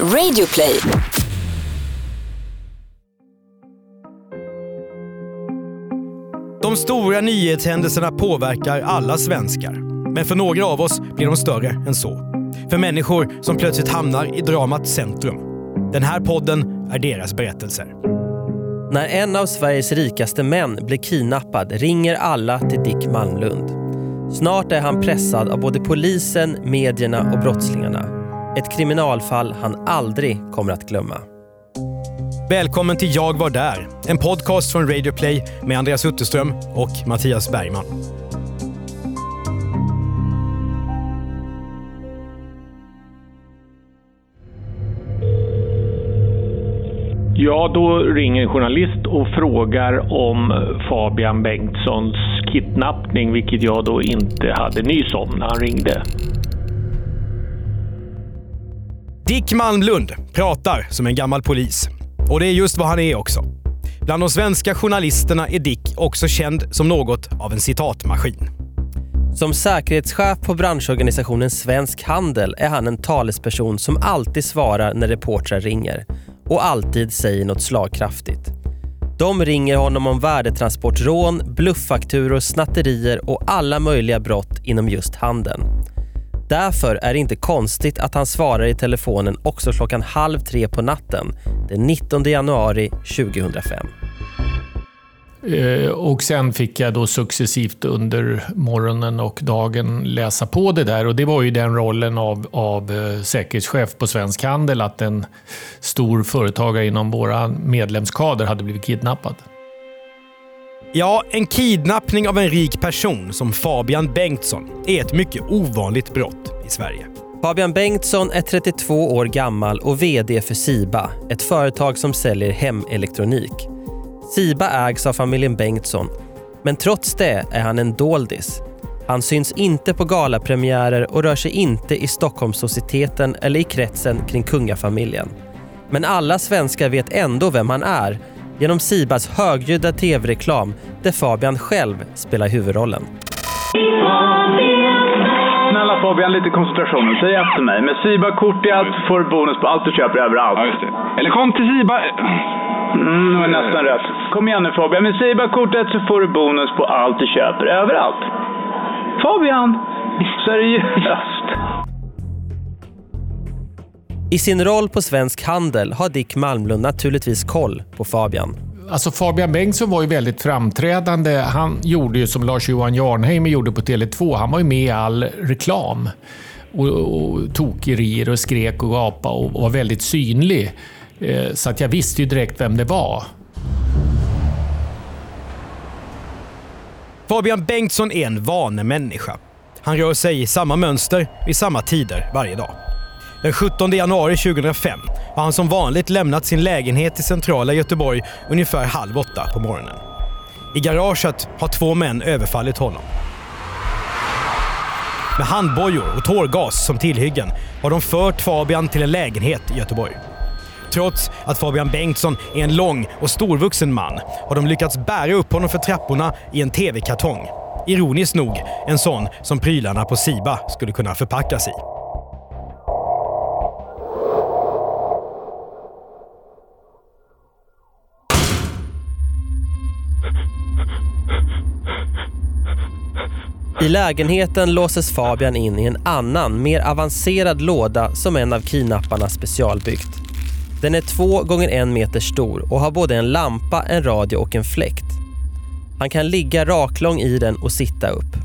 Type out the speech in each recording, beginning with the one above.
Radioplay. De stora nyhetshändelserna påverkar alla svenskar. Men för några av oss blir de större än så. För människor som plötsligt hamnar i dramats centrum. Den här podden är deras berättelser. När en av Sveriges rikaste män blir kidnappad ringer alla till Dick Malmlund. Snart är han pressad av både polisen, medierna och brottslingarna. Ett kriminalfall han aldrig kommer att glömma. Välkommen till Jag var där, en podcast från Radio Play med Andreas Utterström och Mattias Bergman. Ja, då ringer en journalist och frågar om Fabian Bengtssons kidnappning, vilket jag då inte hade nys om när han ringde. Dick Malmlund pratar som en gammal polis. Och det är just vad han är också. Bland de svenska journalisterna är Dick också känd som något av en citatmaskin. Som säkerhetschef på branschorganisationen Svensk Handel är han en talesperson som alltid svarar när reportrar ringer och alltid säger något slagkraftigt. De ringer honom om värdetransportrån, blufffakturor, snatterier och alla möjliga brott inom just handeln. Därför är det inte konstigt att han svarar i telefonen också klockan halv tre på natten den 19 januari 2005. Eh, och sen fick jag då successivt under morgonen och dagen läsa på det där. Och det var ju den rollen av, av eh, säkerhetschef på Svensk Handel, att en stor företagare inom våra medlemskader hade blivit kidnappad. Ja, en kidnappning av en rik person som Fabian Bengtsson är ett mycket ovanligt brott i Sverige. Fabian Bengtsson är 32 år gammal och VD för Siba, ett företag som säljer hemelektronik. Siba ägs av familjen Bengtsson, men trots det är han en doldis. Han syns inte på galapremiärer och rör sig inte i Stockholmssocieteten eller i kretsen kring kungafamiljen. Men alla svenskar vet ändå vem han är genom Sibas högljudda tv-reklam där Fabian själv spelar huvudrollen. Snälla Fabian, lite koncentration. Säg efter mig. Med Siba-kort i allt får du bonus på allt du köper överallt. Ja, just det. Eller kom till Siba. Mm, det var nästan rätt. Kom igen nu Fabian. Med Siba-kortet så får du bonus på allt du köper överallt. Fabian! Seriöst? I sin roll på Svensk Handel har Dick Malmlund naturligtvis koll på Fabian. Alltså Fabian Bengtsson var ju väldigt framträdande. Han gjorde ju som Lars-Johan Jarnheimer gjorde på Tele2. Han var ju med i all reklam. Och, och tokerier och skrek och gapade och var väldigt synlig. Eh, så att jag visste ju direkt vem det var. Fabian Bengtsson är en vanemänniska. Han rör sig i samma mönster vid samma tider varje dag. Den 17 januari 2005 har han som vanligt lämnat sin lägenhet i centrala Göteborg ungefär halv åtta på morgonen. I garaget har två män överfallit honom. Med handbojor och tårgas som tillhyggen har de fört Fabian till en lägenhet i Göteborg. Trots att Fabian Bengtsson är en lång och storvuxen man har de lyckats bära upp honom för trapporna i en TV-kartong. Ironiskt nog en sån som prylarna på Siba skulle kunna förpackas i. I lägenheten låses Fabian in i en annan, mer avancerad låda som en av kidnapparna specialbyggt. Den är två gånger en meter stor och har både en lampa, en radio och en fläkt. Han kan ligga raklång i den och sitta upp.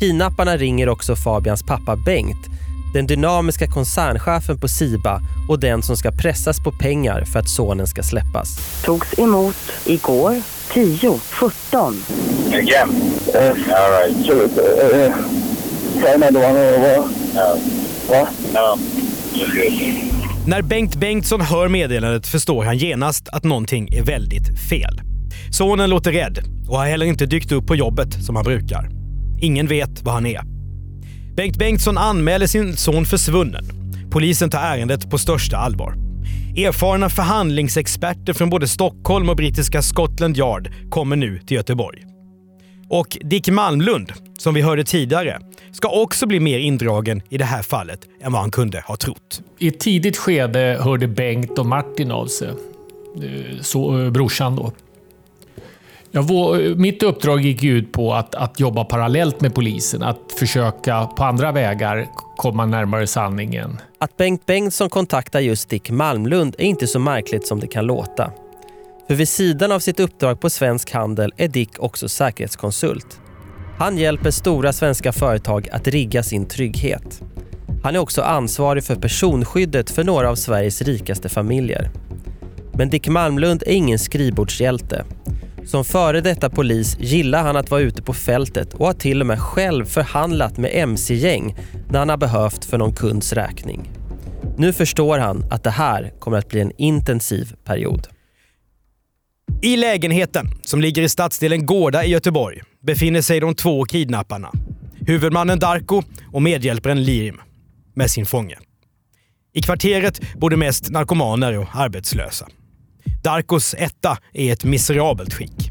Kidnapparna ringer också Fabians pappa Bengt, den dynamiska koncernchefen på Siba och den som ska pressas på pengar för att sonen ska släppas. Togs emot igår 10.17. Again. Uh, All right. so, uh, uh, good. När Bengt Bengtsson hör meddelandet förstår han genast att någonting är väldigt fel. Sonen låter rädd och har heller inte dykt upp på jobbet som han brukar. Ingen vet var han är. Bengt Bengtsson anmäler sin son försvunnen. Polisen tar ärendet på största allvar. Erfarna förhandlingsexperter från både Stockholm och brittiska Scotland Yard kommer nu till Göteborg. Och Dick Malmlund, som vi hörde tidigare, ska också bli mer indragen i det här fallet än vad han kunde ha trott. I ett tidigt skede hörde Bengt och Martin av sig. Eh, så, eh, brorsan då. Ja, mitt uppdrag gick ut på att, att jobba parallellt med polisen. Att försöka på andra vägar komma närmare sanningen. Att Bengt Bengtsson kontaktar just Dick Malmlund är inte så märkligt som det kan låta. För vid sidan av sitt uppdrag på Svensk Handel är Dick också säkerhetskonsult. Han hjälper stora svenska företag att rigga sin trygghet. Han är också ansvarig för personskyddet för några av Sveriges rikaste familjer. Men Dick Malmlund är ingen skrivbordshjälte. Som före detta polis gillar han att vara ute på fältet och har till och med själv förhandlat med mc-gäng när han har behövt för någon kunds räkning. Nu förstår han att det här kommer att bli en intensiv period. I lägenheten, som ligger i stadsdelen Gårda i Göteborg, befinner sig de två kidnapparna. Huvudmannen Darko och medhjälparen Lirim med sin fånge. I kvarteret bor det mest narkomaner och arbetslösa. Darkos etta är i ett miserabelt skick.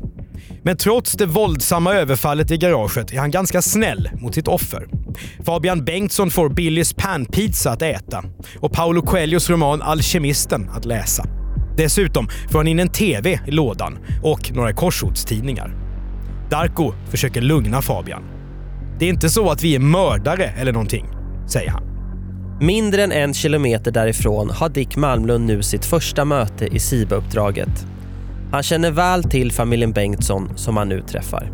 Men trots det våldsamma överfallet i garaget är han ganska snäll mot sitt offer. Fabian Bengtsson får Billys panpizza att äta och Paolo Coelhos roman Alkemisten att läsa. Dessutom får han in en TV i lådan och några korsordstidningar. Darko försöker lugna Fabian. Det är inte så att vi är mördare eller någonting, säger han. Mindre än en kilometer därifrån har Dick Malmlund nu sitt första möte i SIBA-uppdraget. Han känner väl till familjen Bengtsson som han nu träffar.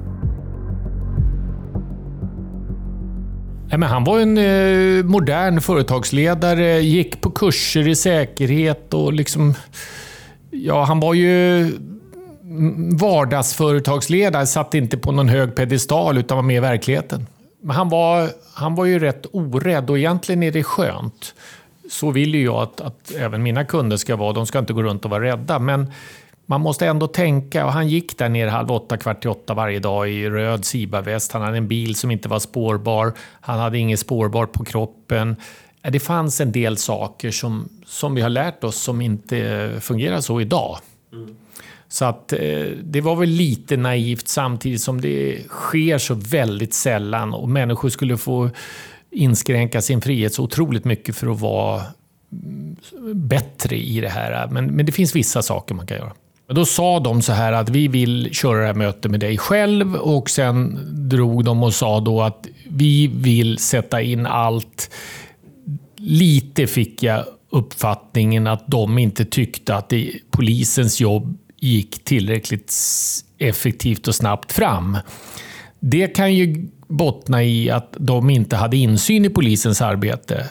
Nej, men han var en eh, modern företagsledare, gick på kurser i säkerhet och liksom... Ja, han var ju mm, vardagsföretagsledare, satt inte på någon hög pedestal utan var med i verkligheten. Men han var, han var ju rätt orädd och egentligen är det skönt. Så vill ju jag att, att även mina kunder ska vara. De ska inte gå runt och vara rädda. Men man måste ändå tänka. Och han gick där ner halv åtta, kvart i åtta varje dag i röd Siba-väst. Han hade en bil som inte var spårbar. Han hade inget spårbart på kroppen. Det fanns en del saker som, som vi har lärt oss som inte fungerar så idag. Mm. Så att eh, det var väl lite naivt samtidigt som det sker så väldigt sällan och människor skulle få inskränka sin frihet så otroligt mycket för att vara mm, bättre i det här. Men, men det finns vissa saker man kan göra. Då sa de så här att vi vill köra det här mötet med dig själv och sen drog de och sa då att vi vill sätta in allt. Lite fick jag uppfattningen att de inte tyckte att det, polisens jobb gick tillräckligt effektivt och snabbt fram. Det kan ju bottna i att de inte hade insyn i polisens arbete.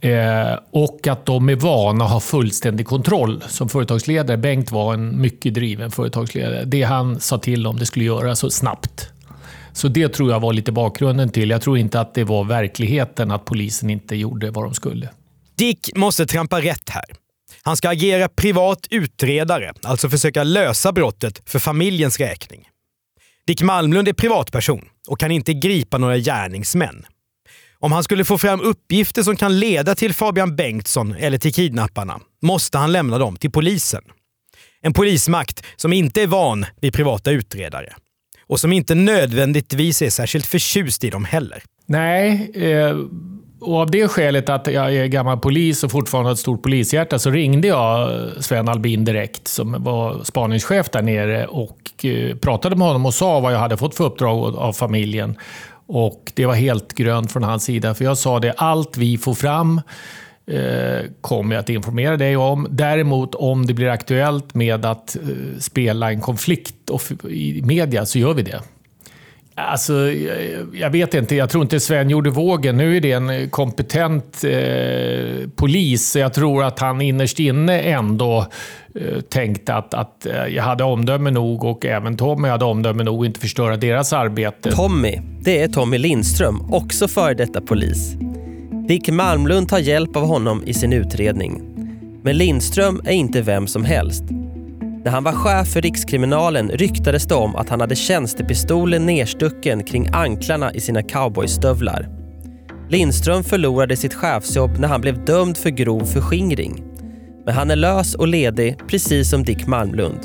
Eh, och att de är vana att ha fullständig kontroll som företagsledare. Bengt var en mycket driven företagsledare. Det han sa till om det skulle göras så snabbt. Så det tror jag var lite bakgrunden till. Jag tror inte att det var verkligheten att polisen inte gjorde vad de skulle. Dick måste trampa rätt här. Han ska agera privat utredare, alltså försöka lösa brottet för familjens räkning. Dick Malmlund är privatperson och kan inte gripa några gärningsmän. Om han skulle få fram uppgifter som kan leda till Fabian Bengtsson eller till kidnapparna måste han lämna dem till polisen. En polismakt som inte är van vid privata utredare och som inte nödvändigtvis är särskilt förtjust i dem heller. Nej, eh, och av det skälet att jag är gammal polis och fortfarande har ett stort polishjärta så ringde jag eh, Sven Albin direkt som var spaningschef där nere och eh, pratade med honom och sa vad jag hade fått för uppdrag av familjen. Och det var helt grönt från hans sida för jag sa det, allt vi får fram eh, kommer jag att informera dig om. Däremot om det blir aktuellt med att spela en konflikt i media så gör vi det. Alltså, jag, jag vet inte. Jag tror inte Sven gjorde vågen. Nu är det en kompetent eh, polis. så Jag tror att han innerst inne ändå eh, tänkte att, att eh, jag hade omdöme nog och även Tommy hade omdöme nog att inte förstöra deras arbete. Tommy, det är Tommy Lindström, också före detta polis. Dick Malmlund tar hjälp av honom i sin utredning. Men Lindström är inte vem som helst. När han var chef för Rikskriminalen ryktades det om att han hade tjänstepistolen nerstucken kring anklarna i sina cowboystövlar. Lindström förlorade sitt chefsjobb när han blev dömd för grov förskingring. Men han är lös och ledig, precis som Dick Malmlund.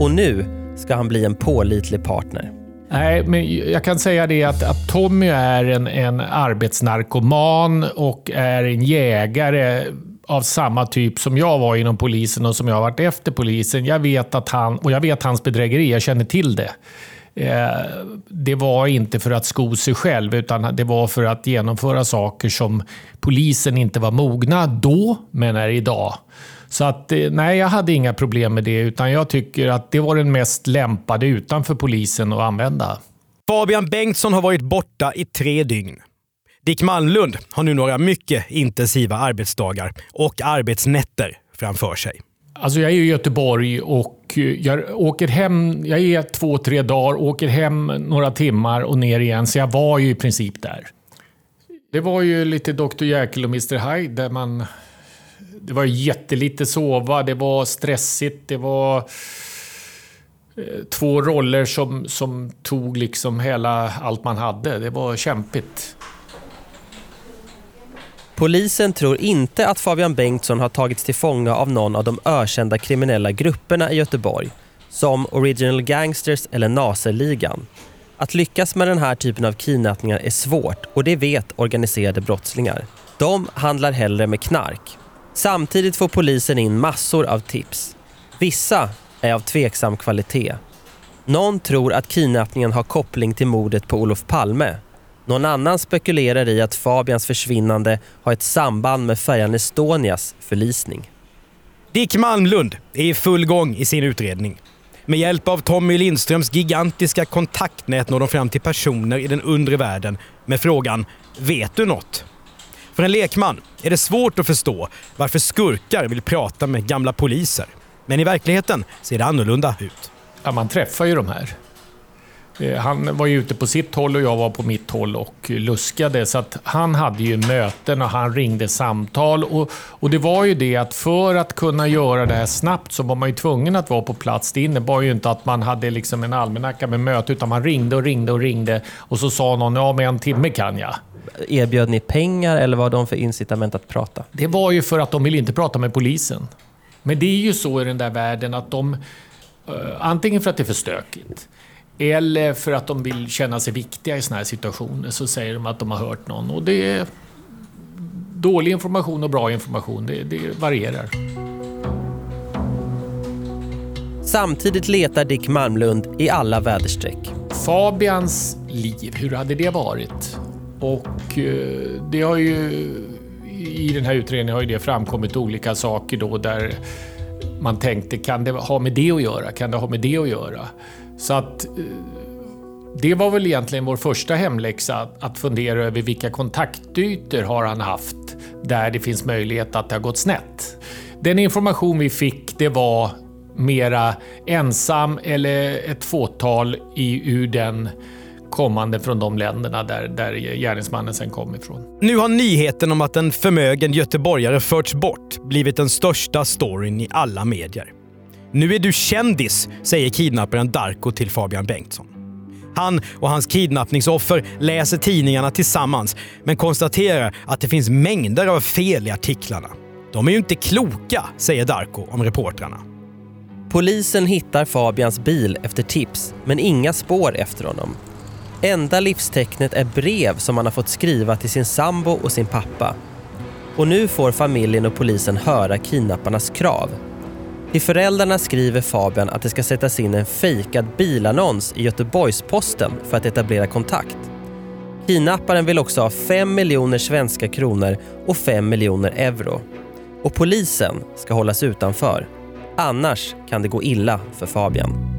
Och nu ska han bli en pålitlig partner. Nej, men jag kan säga det att, att Tommy är en, en arbetsnarkoman och är en jägare av samma typ som jag var inom polisen och som jag har varit efter polisen. Jag vet att han, och jag vet hans bedrägeri, jag känner till det. Eh, det var inte för att sko sig själv, utan det var för att genomföra saker som polisen inte var mogna då, men är idag. Så att, eh, nej, jag hade inga problem med det, utan jag tycker att det var den mest lämpade utanför polisen att använda. Fabian Bengtsson har varit borta i tre dygn. Dick Malmlund har nu några mycket intensiva arbetsdagar och arbetsnätter framför sig. Alltså jag är i Göteborg och eh, jag åker hem, jag är två, tre dagar, åker hem några timmar och ner igen. Så jag var ju i princip där. Det var ju lite Dr Jekyll och Mr Hyde där man... Det var jättelite sova, det var stressigt, det var eh, två roller som, som tog liksom hela allt man hade. Det var kämpigt. Polisen tror inte att Fabian Bengtsson har tagits till fånga av någon av de ökända kriminella grupperna i Göteborg, som Original Gangsters eller Naserligan. Att lyckas med den här typen av kidnappningar är svårt och det vet organiserade brottslingar. De handlar hellre med knark. Samtidigt får polisen in massor av tips. Vissa är av tveksam kvalitet. Någon tror att kidnappningen har koppling till mordet på Olof Palme någon annan spekulerar i att Fabians försvinnande har ett samband med färjan Estonias förlisning. Dick Malmlund är i full gång i sin utredning. Med hjälp av Tommy Lindströms gigantiska kontaktnät når de fram till personer i den undre världen med frågan “Vet du något?” För en lekman är det svårt att förstå varför skurkar vill prata med gamla poliser. Men i verkligheten ser det annorlunda ut. Ja, man träffar ju de här. Eh, han var ju ute på sitt håll och jag var på mitt håll och luskade. Så att han hade ju möten och han ringde samtal. Och, och det var ju det att för att kunna göra det här snabbt så var man ju tvungen att vara på plats. Det innebar ju inte att man hade liksom en almanacka med möte utan man ringde och ringde och ringde. Och så sa någon, ja men en timme kan jag. Erbjöd ni pengar eller vad de för incitament att prata? Det var ju för att de ville inte prata med polisen. Men det är ju så i den där världen att de, uh, antingen för att det är för stökigt, eller för att de vill känna sig viktiga i sådana här situationer så säger de att de har hört någon. Och det är dålig information och bra information. Det, det varierar. Samtidigt letar Dick Malmlund i alla väderstreck. Fabians liv, hur hade det varit? Och eh, det har ju i den här utredningen har ju det framkommit olika saker då där man tänkte, kan det ha med det att göra? Kan det ha med det att göra? Så att eh, det var väl egentligen vår första hemläxa, att fundera över vilka kontaktytor har han haft där det finns möjlighet att det har gått snett. Den information vi fick det var mera ensam eller ett fåtal i, ur den kommande från de länderna där, där gärningsmannen sen kom ifrån. Nu har nyheten om att en förmögen göteborgare förts bort blivit den största storyn i alla medier. Nu är du kändis, säger kidnapparen Darko till Fabian Bengtsson. Han och hans kidnappningsoffer läser tidningarna tillsammans men konstaterar att det finns mängder av fel i artiklarna. De är ju inte kloka, säger Darko om reportrarna. Polisen hittar Fabians bil efter tips, men inga spår efter honom. Enda livstecknet är brev som han har fått skriva till sin sambo och sin pappa. Och nu får familjen och polisen höra kidnapparnas krav. Till föräldrarna skriver Fabian att det ska sättas in en fejkad bilannons i Göteborgs-Posten för att etablera kontakt. Kidnapparen vill också ha 5 miljoner svenska kronor och 5 miljoner euro. Och polisen ska hållas utanför. Annars kan det gå illa för Fabian.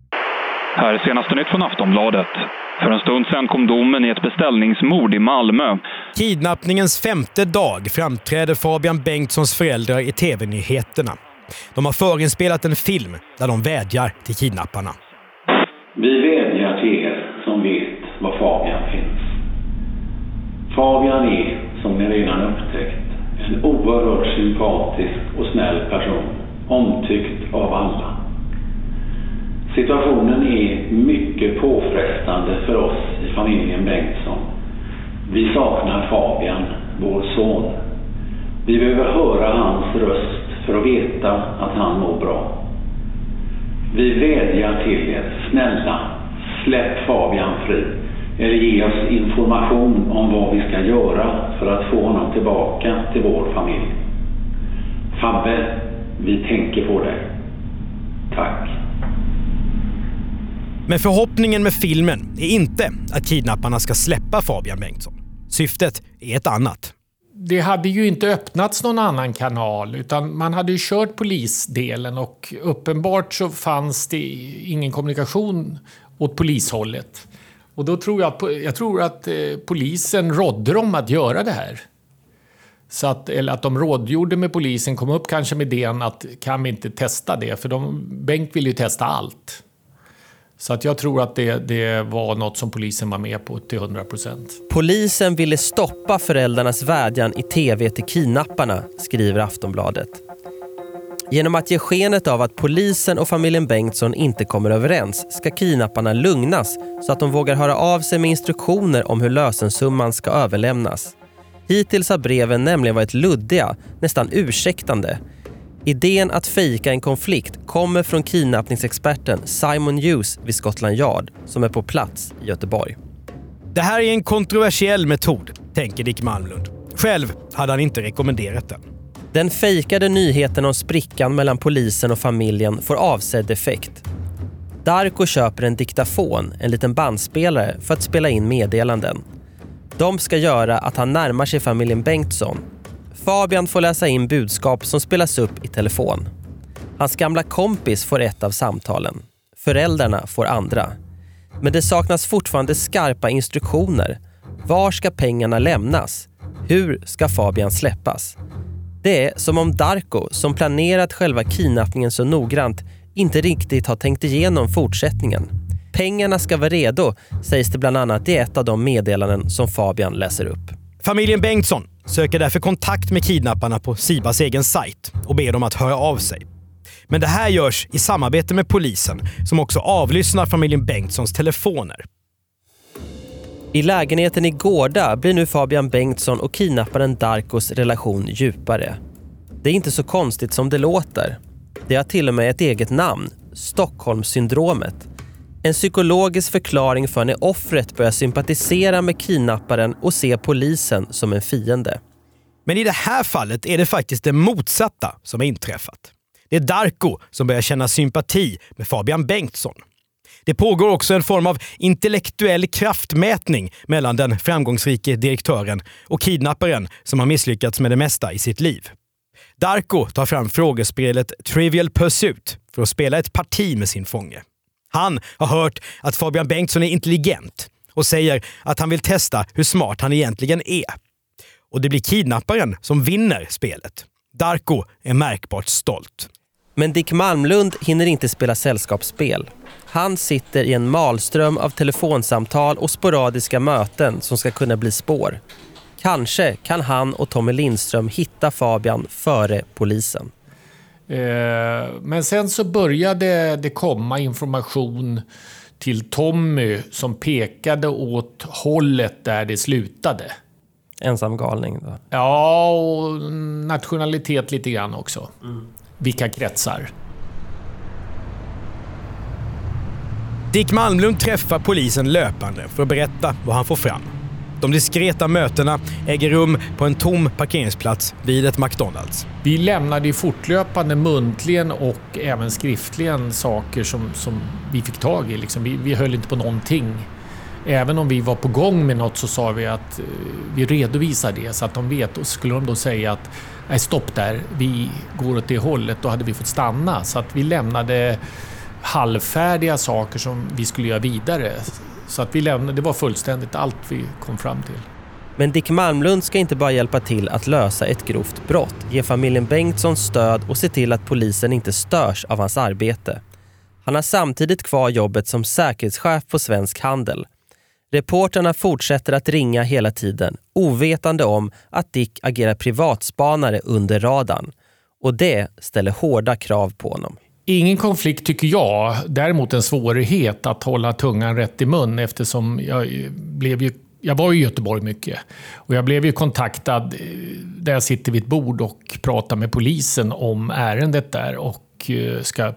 Här är senaste nytt från Aftonbladet. För en stund sedan kom domen i ett beställningsmord i Malmö. Kidnappningens femte dag framträder Fabian Bengtssons föräldrar i TV-nyheterna. De har förinspelat en film där de vädjar till kidnapparna. Vi vädjar till er som vet var Fabian finns. Fabian är, som ni redan upptäckt, en oerhört sympatisk och snäll person. Omtyckt av alla. Situationen är mycket påfrestande för oss i familjen Bengtsson. Vi saknar Fabian, vår son. Vi behöver höra hans röst för att veta att han mår bra. Vi vädjar till er, snälla, släpp Fabian fri. Eller ge oss information om vad vi ska göra för att få honom tillbaka till vår familj. Fabbe, vi tänker på dig. Tack. Men förhoppningen med filmen är inte att kidnapparna ska släppa Fabian Bengtsson. Syftet är ett annat. Det hade ju inte öppnats någon annan kanal utan man hade ju kört polisdelen och uppenbart så fanns det ingen kommunikation åt polishållet. Och då tror jag, att, jag tror att eh, polisen rådde dem att göra det här. Så att, eller att de rådgjorde med polisen, kom upp kanske med idén att kan vi inte testa det? För de, Bengt ville ju testa allt. Så att jag tror att det, det var något som polisen var med på till 100 procent. Polisen ville stoppa föräldrarnas vädjan i tv till kidnapparna, skriver Aftonbladet. Genom att ge skenet av att polisen och familjen Bengtsson inte kommer överens ska kidnapparna lugnas så att de vågar höra av sig med instruktioner om hur lösensumman ska överlämnas. Hittills har breven nämligen varit luddiga, nästan ursäktande. Idén att fejka en konflikt kommer från kidnappningsexperten Simon Hughes vid Scotland Yard som är på plats i Göteborg. Det här är en kontroversiell metod, tänker Dick Malmlund. Själv hade han inte rekommenderat den. Den fejkade nyheten om sprickan mellan polisen och familjen får avsedd effekt. Darko köper en diktafon, en liten bandspelare, för att spela in meddelanden. De ska göra att han närmar sig familjen Bengtsson. Fabian får läsa in budskap som spelas upp i telefon. Hans gamla kompis får ett av samtalen. Föräldrarna får andra. Men det saknas fortfarande skarpa instruktioner. Var ska pengarna lämnas? Hur ska Fabian släppas? Det är som om Darko, som planerat själva kidnappningen så noggrant, inte riktigt har tänkt igenom fortsättningen. Pengarna ska vara redo, sägs det bland annat i ett av de meddelanden som Fabian läser upp. Familjen Bengtsson söker därför kontakt med kidnapparna på Sibas egen sajt och ber dem att höra av sig. Men det här görs i samarbete med polisen som också avlyssnar familjen Bengtssons telefoner. I lägenheten i Gårda blir nu Fabian Bengtsson och kidnapparen Darkos relation djupare. Det är inte så konstigt som det låter. Det har till och med ett eget namn, Stockholmssyndromet. En psykologisk förklaring för när offret börjar sympatisera med kidnapparen och se polisen som en fiende. Men i det här fallet är det faktiskt det motsatta som har inträffat. Det är Darko som börjar känna sympati med Fabian Bengtsson. Det pågår också en form av intellektuell kraftmätning mellan den framgångsrike direktören och kidnapparen som har misslyckats med det mesta i sitt liv. Darko tar fram frågespelet Trivial Pursuit för att spela ett parti med sin fånge. Han har hört att Fabian Bengtsson är intelligent och säger att han vill testa hur smart han egentligen är. Och det blir kidnapparen som vinner spelet. Darko är märkbart stolt. Men Dick Malmlund hinner inte spela sällskapsspel. Han sitter i en malström av telefonsamtal och sporadiska möten som ska kunna bli spår. Kanske kan han och Tommy Lindström hitta Fabian före polisen. Eh, men sen så började det komma information till Tommy som pekade åt hållet där det slutade. Ensam galning då? Ja, och nationalitet lite grann också. Mm. Vilka kretsar. Dick Malmlund träffar polisen löpande för att berätta vad han får fram. De diskreta mötena äger rum på en tom parkeringsplats vid ett McDonalds. Vi lämnade fortlöpande muntligen och även skriftligen saker som, som vi fick tag i. Liksom. Vi, vi höll inte på någonting. Även om vi var på gång med något så sa vi att eh, vi redovisar det så att de vet. Och skulle de då säga att nej stopp där, vi går åt det hållet, då hade vi fått stanna. Så att vi lämnade halvfärdiga saker som vi skulle göra vidare. Så att vi lämnade, det var fullständigt allt vi kom fram till. Men Dick Malmlund ska inte bara hjälpa till att lösa ett grovt brott, ge familjen Bengtsson stöd och se till att polisen inte störs av hans arbete. Han har samtidigt kvar jobbet som säkerhetschef på Svensk Handel. Reporterna fortsätter att ringa hela tiden, ovetande om att Dick agerar privatspanare under radarn. Och det ställer hårda krav på honom. Ingen konflikt tycker jag. Däremot en svårighet att hålla tungan rätt i mun eftersom jag blev ju jag var i Göteborg mycket och jag blev ju kontaktad eh, där jag sitter vid ett bord och pratar med polisen om ärendet där och eh, ska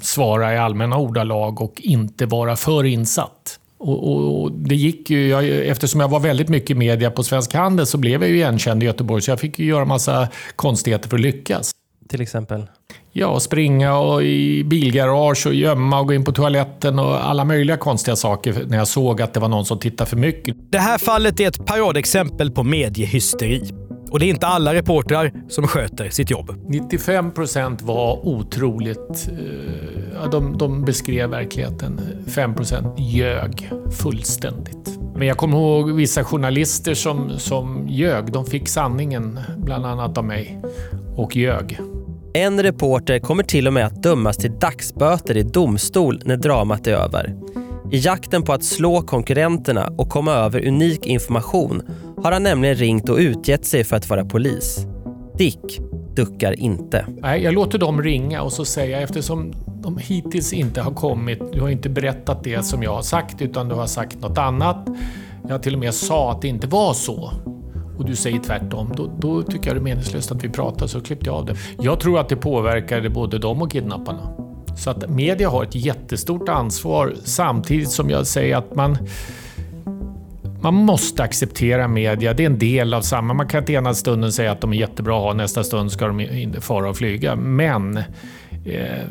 svara i allmänna ordalag och inte vara för insatt. Och, och, och det gick ju, jag, eftersom jag var väldigt mycket i media på Svensk Handel så blev jag ju igenkänd i Göteborg så jag fick ju göra massa konstigheter för att lyckas. Till exempel? Ja, springa och i bilgarage och gömma och gå in på toaletten och alla möjliga konstiga saker när jag såg att det var någon som tittade för mycket. Det här fallet är ett paradexempel på mediehysteri. Och det är inte alla reportrar som sköter sitt jobb. 95 procent var otroligt... Eh, de, de beskrev verkligheten. 5 procent ljög fullständigt. Men jag kommer ihåg vissa journalister som, som ljög. De fick sanningen, bland annat av mig, och ljög. En reporter kommer till och med att dömas till dagsböter i domstol när dramat är över. I jakten på att slå konkurrenterna och komma över unik information har han nämligen ringt och utgett sig för att vara polis. Dick duckar inte. Nej, jag låter dem ringa och så säga eftersom de hittills inte har kommit, du har inte berättat det som jag har sagt utan du har sagt något annat. Jag till och med sa att det inte var så och du säger tvärtom, då, då tycker jag det är meningslöst att vi pratar, så klippte jag av det. Jag tror att det påverkade både dem och kidnapparna. Så att media har ett jättestort ansvar samtidigt som jag säger att man man måste acceptera media, det är en del av samma. Man kan inte ena stunden säga att de är jättebra att ha, nästa stund ska de inte fara och flyga. Men eh,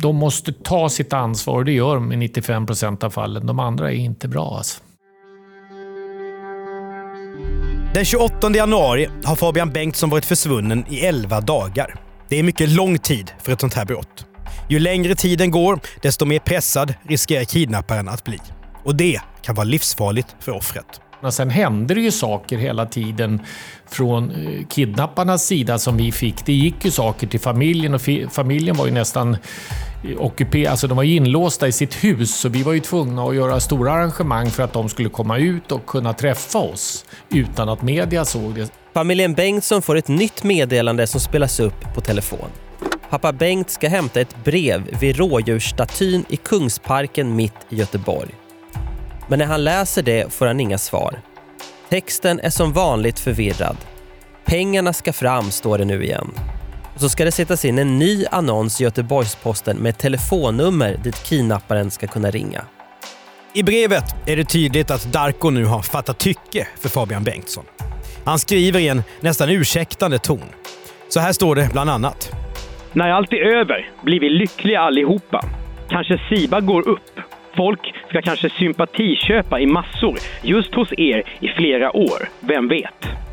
de måste ta sitt ansvar och det gör de i 95 procent av fallen. De andra är inte bra. Alltså. Den 28 januari har Fabian Bengtsson varit försvunnen i 11 dagar. Det är mycket lång tid för ett sånt här brott. Ju längre tiden går, desto mer pressad riskerar kidnapparen att bli. Och det kan vara livsfarligt för offret. Men sen hände det ju saker hela tiden från eh, kidnapparnas sida som vi fick. Det gick ju saker till familjen och familjen var ju nästan ockuperade. Alltså de var inlåsta i sitt hus så vi var ju tvungna att göra stora arrangemang för att de skulle komma ut och kunna träffa oss utan att media såg det. Familjen Bengtsson får ett nytt meddelande som spelas upp på telefon. Pappa Bengt ska hämta ett brev vid rådjursstatyn i Kungsparken mitt i Göteborg. Men när han läser det får han inga svar. Texten är som vanligt förvirrad. Pengarna ska fram, står det nu igen. Och så ska det sättas in en ny annons i Göteborgs-Posten med telefonnummer dit kidnapparen ska kunna ringa. I brevet är det tydligt att Darko nu har fattat tycke för Fabian Bengtsson. Han skriver i en nästan ursäktande ton. Så här står det bland annat. När allt är över blir vi lyckliga allihopa. Kanske Siba går upp. Folk ska kanske sympatiköpa i massor just hos er i flera år. Vem vet?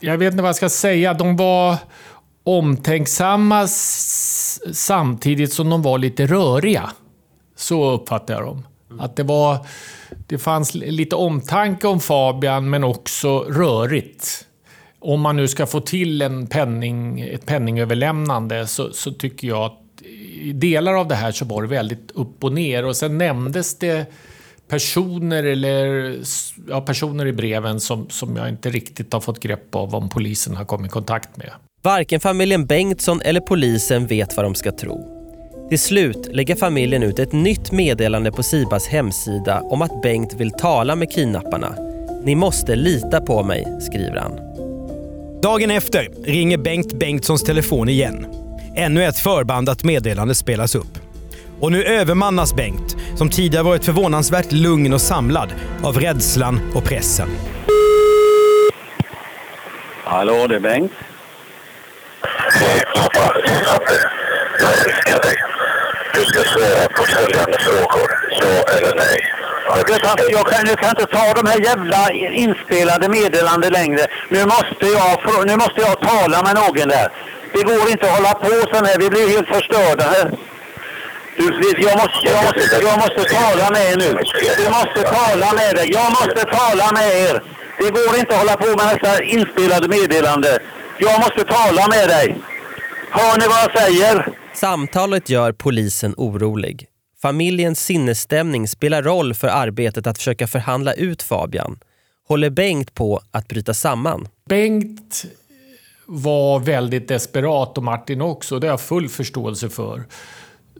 Jag vet inte vad jag ska säga. De var omtänksamma samtidigt som de var lite röriga. Så uppfattar jag dem. Att det, var, det fanns lite omtanke om Fabian, men också rörigt. Om man nu ska få till en penning, ett penningöverlämnande så, så tycker jag att i delar av det här så var det väldigt upp och ner. Och sen nämndes det personer, eller, ja, personer i breven som, som jag inte riktigt har fått grepp av om polisen har kommit i kontakt med. Varken familjen Bengtsson eller polisen vet vad de ska tro. Till slut lägger familjen ut ett nytt meddelande på Sibas hemsida om att Bengt vill tala med kidnapparna. Ni måste lita på mig, skriver han. Dagen efter ringer Bengt Bengtssons telefon igen. Ännu ett förbandat meddelande spelas upp. Och nu övermannas Bengt, som tidigare varit förvånansvärt lugn och samlad, av rädslan och pressen. Hallå, det är Bengt. Jag älskar dig. Du ska svara på följande frågor. Ja eller nej. Jag kan, jag, kan, jag kan inte ta de här jävla inspelade meddelanden längre. Nu måste, jag, nu måste jag tala med någon där. Det går inte att hålla på så här. Vi blir helt förstörda. Du, jag, måste, jag, måste, jag måste tala med er nu. Du måste tala med dig. Jag måste tala med er. Det går inte att hålla på med dessa inspelade meddelanden. Jag måste tala med dig. Hör ni vad jag säger? Samtalet gör polisen orolig. Familjens sinnesstämning spelar roll för arbetet att försöka förhandla ut Fabian. Håller Bengt på att bryta samman? Bengt var väldigt desperat och Martin också. Det har jag full förståelse för.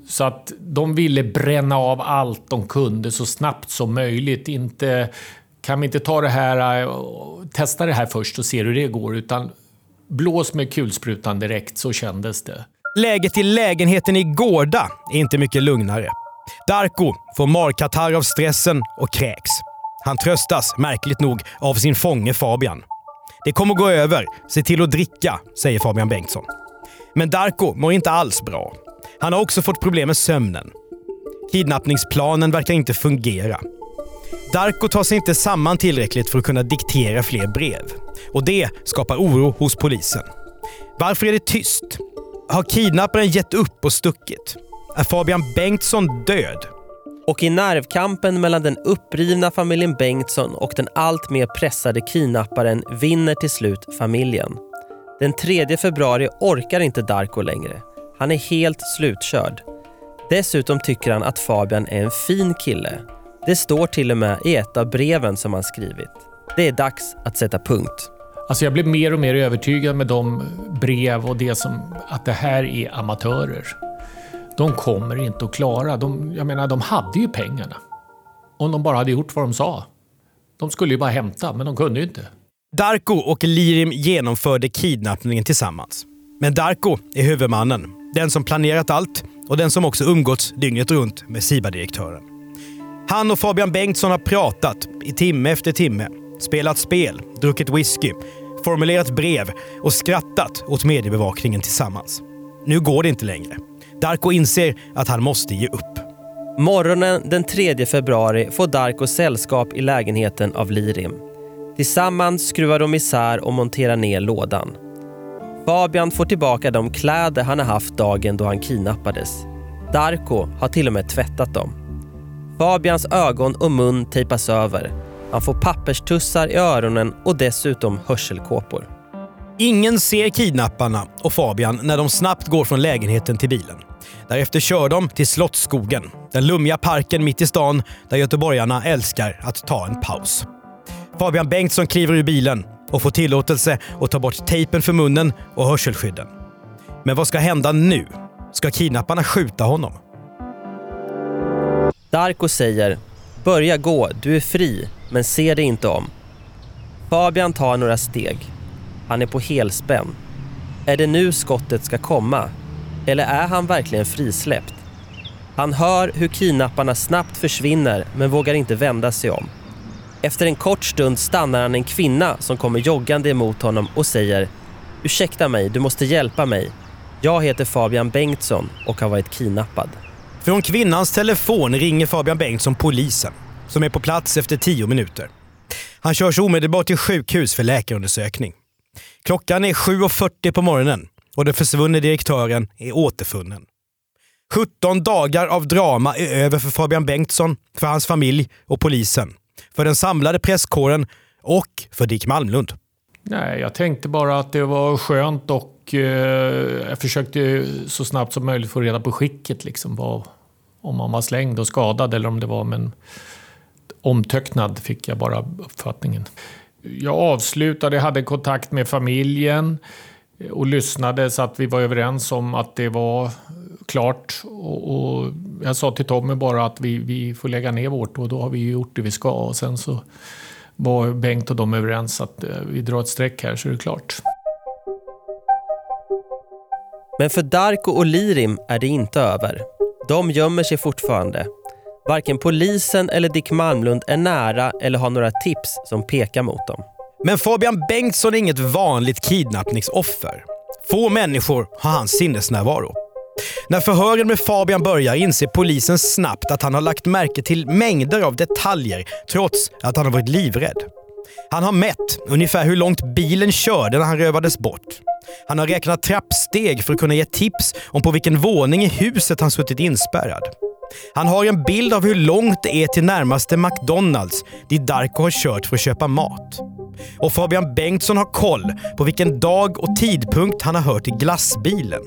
Så att de ville bränna av allt de kunde så snabbt som möjligt. Inte, kan vi inte ta det här, eh, testa det här först och se hur det går, utan blås med kulsprutan direkt, så kändes det. Läget i lägenheten i Gårda är inte mycket lugnare. Darko får markatarr av stressen och kräks. Han tröstas, märkligt nog, av sin fånge Fabian. Det kommer gå över. Se till att dricka, säger Fabian Bengtsson. Men Darko mår inte alls bra. Han har också fått problem med sömnen. Kidnappningsplanen verkar inte fungera. Darko tar sig inte samman tillräckligt för att kunna diktera fler brev. Och det skapar oro hos polisen. Varför är det tyst? Har kidnapparen gett upp och stuckit? Är Fabian Bengtsson död? Och i nervkampen mellan den upprivna familjen Bengtsson och den allt mer pressade kidnapparen vinner till slut familjen. Den 3 februari orkar inte Darko längre. Han är helt slutkörd. Dessutom tycker han att Fabian är en fin kille. Det står till och med i ett av breven som han skrivit. Det är dags att sätta punkt. Alltså jag blev mer och mer övertygad med de brev och det som att det här är amatörer. De kommer inte att klara. De, jag menar, de hade ju pengarna. Om de bara hade gjort vad de sa. De skulle ju bara hämta, men de kunde ju inte. Darko och Lirim genomförde kidnappningen tillsammans. Men Darko är huvudmannen. Den som planerat allt och den som också umgåtts dygnet runt med Siba-direktören. Han och Fabian Bengtsson har pratat i timme efter timme, spelat spel, druckit whisky, formulerat brev och skrattat åt mediebevakningen tillsammans. Nu går det inte längre. Darko inser att han måste ge upp. Morgonen den 3 februari får Darko sällskap i lägenheten av Lirim. Tillsammans skruvar de isär och monterar ner lådan. Fabian får tillbaka de kläder han har haft dagen då han kidnappades. Darko har till och med tvättat dem. Fabians ögon och mun tejpas över. Han får papperstussar i öronen och dessutom hörselkåpor. Ingen ser kidnapparna och Fabian när de snabbt går från lägenheten till bilen. Därefter kör de till Slottsskogen, den lummiga parken mitt i stan där göteborgarna älskar att ta en paus. Fabian Bengtsson kliver ur bilen och får tillåtelse att ta bort tejpen för munnen och hörselskydden. Men vad ska hända nu? Ska kidnapparna skjuta honom? Darko säger “Börja gå, du är fri, men se dig inte om”. Fabian tar några steg. Han är på helspänn. Är det nu skottet ska komma? Eller är han verkligen frisläppt? Han hör hur kidnapparna snabbt försvinner men vågar inte vända sig om. Efter en kort stund stannar han en kvinna som kommer joggande emot honom och säger “Ursäkta mig, du måste hjälpa mig. Jag heter Fabian Bengtsson och har varit kidnappad.” Från kvinnans telefon ringer Fabian Bengtsson polisen som är på plats efter tio minuter. Han körs omedelbart till sjukhus för läkarundersökning. Klockan är 7.40 på morgonen och den försvunne direktören är återfunnen. 17 dagar av drama är över för Fabian Bengtsson, för hans familj och polisen för den samlade presskåren och för Dick Malmlund? Nej, jag tänkte bara att det var skönt och eh, jag försökte så snabbt som möjligt få reda på skicket. Liksom, vad, om man var slängd och skadad eller om det var men omtöcknad fick jag bara uppfattningen. Jag avslutade, hade kontakt med familjen och lyssnade så att vi var överens om att det var klart. Och, och, jag sa till Tommy bara att vi, vi får lägga ner vårt och då har vi gjort det vi ska. Och sen så var Bengt och de överens att eh, vi drar ett streck här så är det klart. Men för Darko och Lirim är det inte över. De gömmer sig fortfarande. Varken polisen eller Dick Malmlund är nära eller har några tips som pekar mot dem. Men Fabian Bengtsson är inget vanligt kidnappningsoffer. Få människor har hans sinnesnärvaro. När förhören med Fabian börjar inser polisen snabbt att han har lagt märke till mängder av detaljer trots att han har varit livrädd. Han har mätt ungefär hur långt bilen körde när han rövades bort. Han har räknat trappsteg för att kunna ge tips om på vilken våning i huset han suttit inspärrad. Han har en bild av hur långt det är till närmaste McDonalds dit Darko har kört för att köpa mat. Och Fabian Bengtsson har koll på vilken dag och tidpunkt han har hört i glassbilen.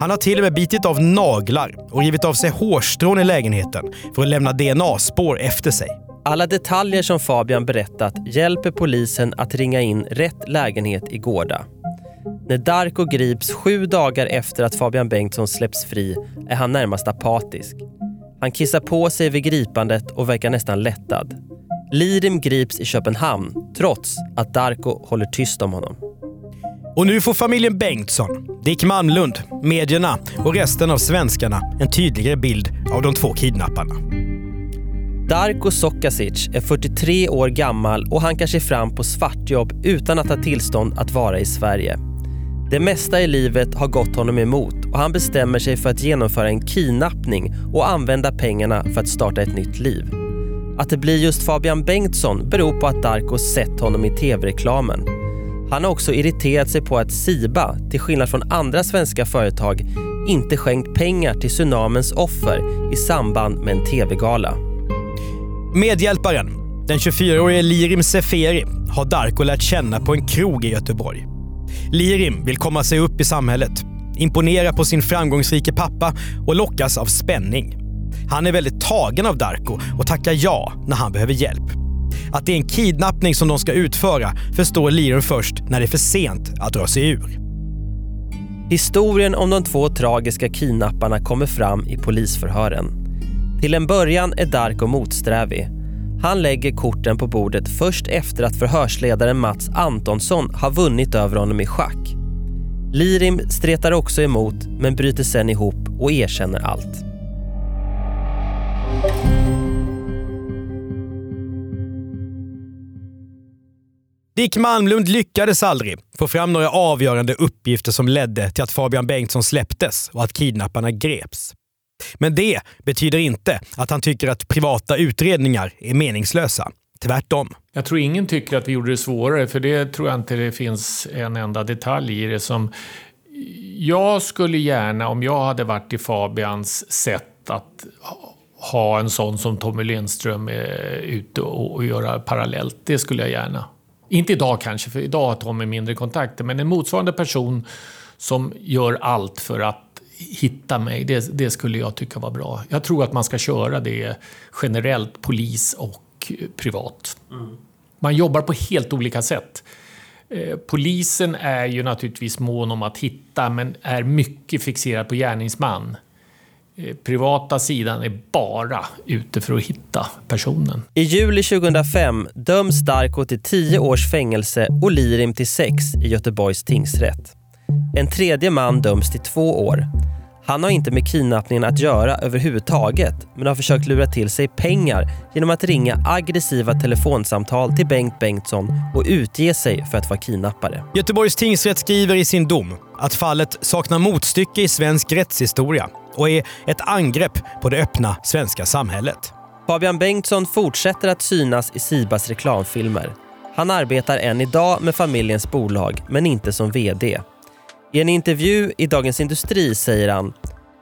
Han har till och med bitit av naglar och rivit av sig hårstrån i lägenheten för att lämna DNA-spår efter sig. Alla detaljer som Fabian berättat hjälper polisen att ringa in rätt lägenhet i Gårda. När Darko grips sju dagar efter att Fabian Bengtsson släpps fri är han närmast apatisk. Han kissar på sig vid gripandet och verkar nästan lättad. Lirim grips i Köpenhamn trots att Darko håller tyst om honom. Och nu får familjen Bengtsson, Dick Malmlund, medierna och resten av svenskarna en tydligare bild av de två kidnapparna. Darko Sokasic är 43 år gammal och hankar sig fram på svartjobb utan att ha tillstånd att vara i Sverige. Det mesta i livet har gått honom emot och han bestämmer sig för att genomföra en kidnappning och använda pengarna för att starta ett nytt liv. Att det blir just Fabian Bengtsson beror på att Darko sett honom i tv-reklamen. Han har också irriterat sig på att Siba, till skillnad från andra svenska företag, inte skänkt pengar till tsunamens offer i samband med en tv-gala. Medhjälparen, den 24-årige Lirim Seferi, har Darko lärt känna på en krog i Göteborg. Lirim vill komma sig upp i samhället, imponera på sin framgångsrike pappa och lockas av spänning. Han är väldigt tagen av Darko och tackar ja när han behöver hjälp. Att det är en kidnappning som de ska utföra förstår Lirim först när det är för sent att dra sig ur. Historien om de två tragiska kidnapparna kommer fram i polisförhören. Till en början är Darko motsträvig. Han lägger korten på bordet först efter att förhörsledaren Mats Antonsson har vunnit över honom i schack. Lirim stretar också emot men bryter sen ihop och erkänner allt. Dick Malmlund lyckades aldrig få fram några avgörande uppgifter som ledde till att Fabian Bengtsson släpptes och att kidnapparna greps. Men det betyder inte att han tycker att privata utredningar är meningslösa. Tvärtom. Jag tror ingen tycker att vi gjorde det svårare, för det tror jag inte det finns en enda detalj i det som... Jag skulle gärna, om jag hade varit i Fabians sätt att ha en sån som Tommy Lindström eh, ute och göra parallellt, det skulle jag gärna. Inte idag kanske, för idag har Tommy mindre kontakter, men en motsvarande person som gör allt för att hitta mig, det, det, skulle jag tycka var bra. Jag tror att man ska köra det generellt, polis och privat. Mm. Man jobbar på helt olika sätt. Eh, polisen är ju naturligtvis mån om att hitta, men är mycket fixerad på gärningsman. Eh, privata sidan är bara ute för att hitta personen. I juli 2005 döms Darko till 10 års fängelse och Lirim till 6 i Göteborgs tingsrätt. En tredje man döms till två år. Han har inte med kidnappningen att göra överhuvudtaget men har försökt lura till sig pengar genom att ringa aggressiva telefonsamtal till Bengt Bengtsson och utge sig för att vara kidnappare. Göteborgs tingsrätt skriver i sin dom att fallet saknar motstycke i svensk rättshistoria och är ett angrepp på det öppna svenska samhället. Fabian Bengtsson fortsätter att synas i Sibas reklamfilmer. Han arbetar än idag med familjens bolag, men inte som VD. I en intervju i Dagens Industri säger han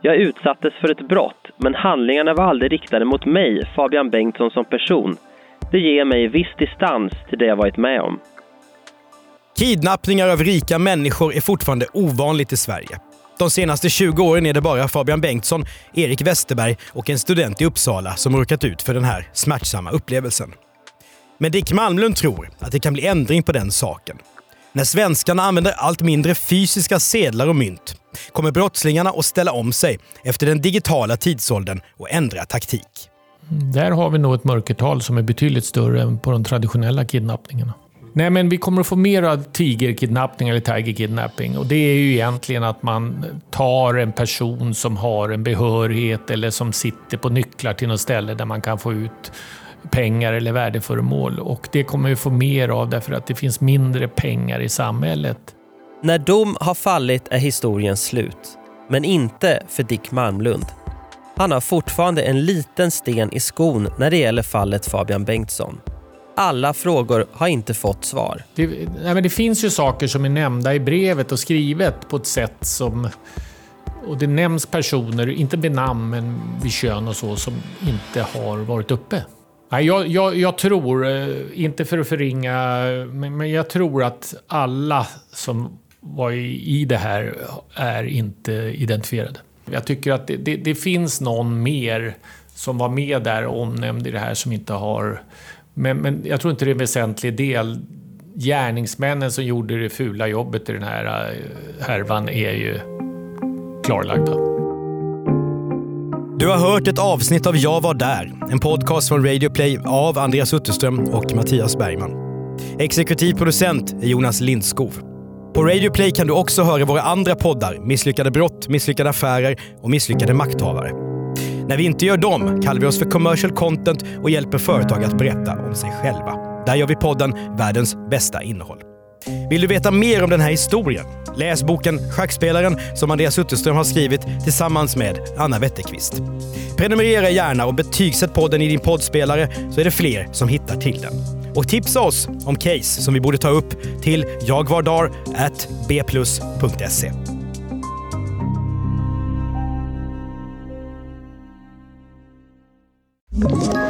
Jag utsattes för ett brott, men handlingarna var aldrig riktade mot mig, Fabian Bengtsson som person. Det ger mig viss distans till det jag varit med om. Kidnappningar av rika människor är fortfarande ovanligt i Sverige. De senaste 20 åren är det bara Fabian Bengtsson, Erik Westerberg och en student i Uppsala som råkat ut för den här smärtsamma upplevelsen. Men Dick Malmlund tror att det kan bli ändring på den saken. När svenskarna använder allt mindre fysiska sedlar och mynt kommer brottslingarna att ställa om sig efter den digitala tidsåldern och ändra taktik. Där har vi nog ett mörkertal som är betydligt större än på de traditionella kidnappningarna. Nej, men vi kommer att få mer av tigerkidnappning eller tigerkidnapping. Och det är ju egentligen att man tar en person som har en behörighet eller som sitter på nycklar till något ställe där man kan få ut pengar eller värdeföremål. Och det kommer vi få mer av därför att det finns mindre pengar i samhället. När dom har fallit är historien slut. Men inte för Dick Malmlund. Han har fortfarande en liten sten i skon när det gäller fallet Fabian Bengtsson. alla frågor har inte fått svar. Det, nej men det finns ju saker som är nämnda i brevet och skrivet på ett sätt som... Och det nämns personer, inte med namn men vid kön och så, som inte har varit uppe. Nej, jag, jag, jag tror, eh, inte för att förringa, men, men jag tror att alla som var i, i det här är inte identifierade. Jag tycker att det, det, det, finns någon mer som var med där och omnämnd i det här som inte har... Men, men jag tror inte det är en väsentlig del. Gärningsmännen som gjorde det fula jobbet i den här eh, härvan är ju klarlagda. Du har hört ett avsnitt av Jag var där, en podcast från Radio Play av Andreas Utterström och Mattias Bergman. Exekutiv producent är Jonas Lindskov. På Radio Play kan du också höra våra andra poddar Misslyckade brott, Misslyckade affärer och Misslyckade makthavare. När vi inte gör dem kallar vi oss för commercial content och hjälper företag att berätta om sig själva. Där gör vi podden Världens bästa innehåll. Vill du veta mer om den här historien? Läs boken Schackspelaren som Andreas Utterström har skrivit tillsammans med Anna Wetterqvist. Prenumerera gärna och betygsätt podden i din poddspelare så är det fler som hittar till den. Och tipsa oss om case som vi borde ta upp till jagvardar.bplus.se. you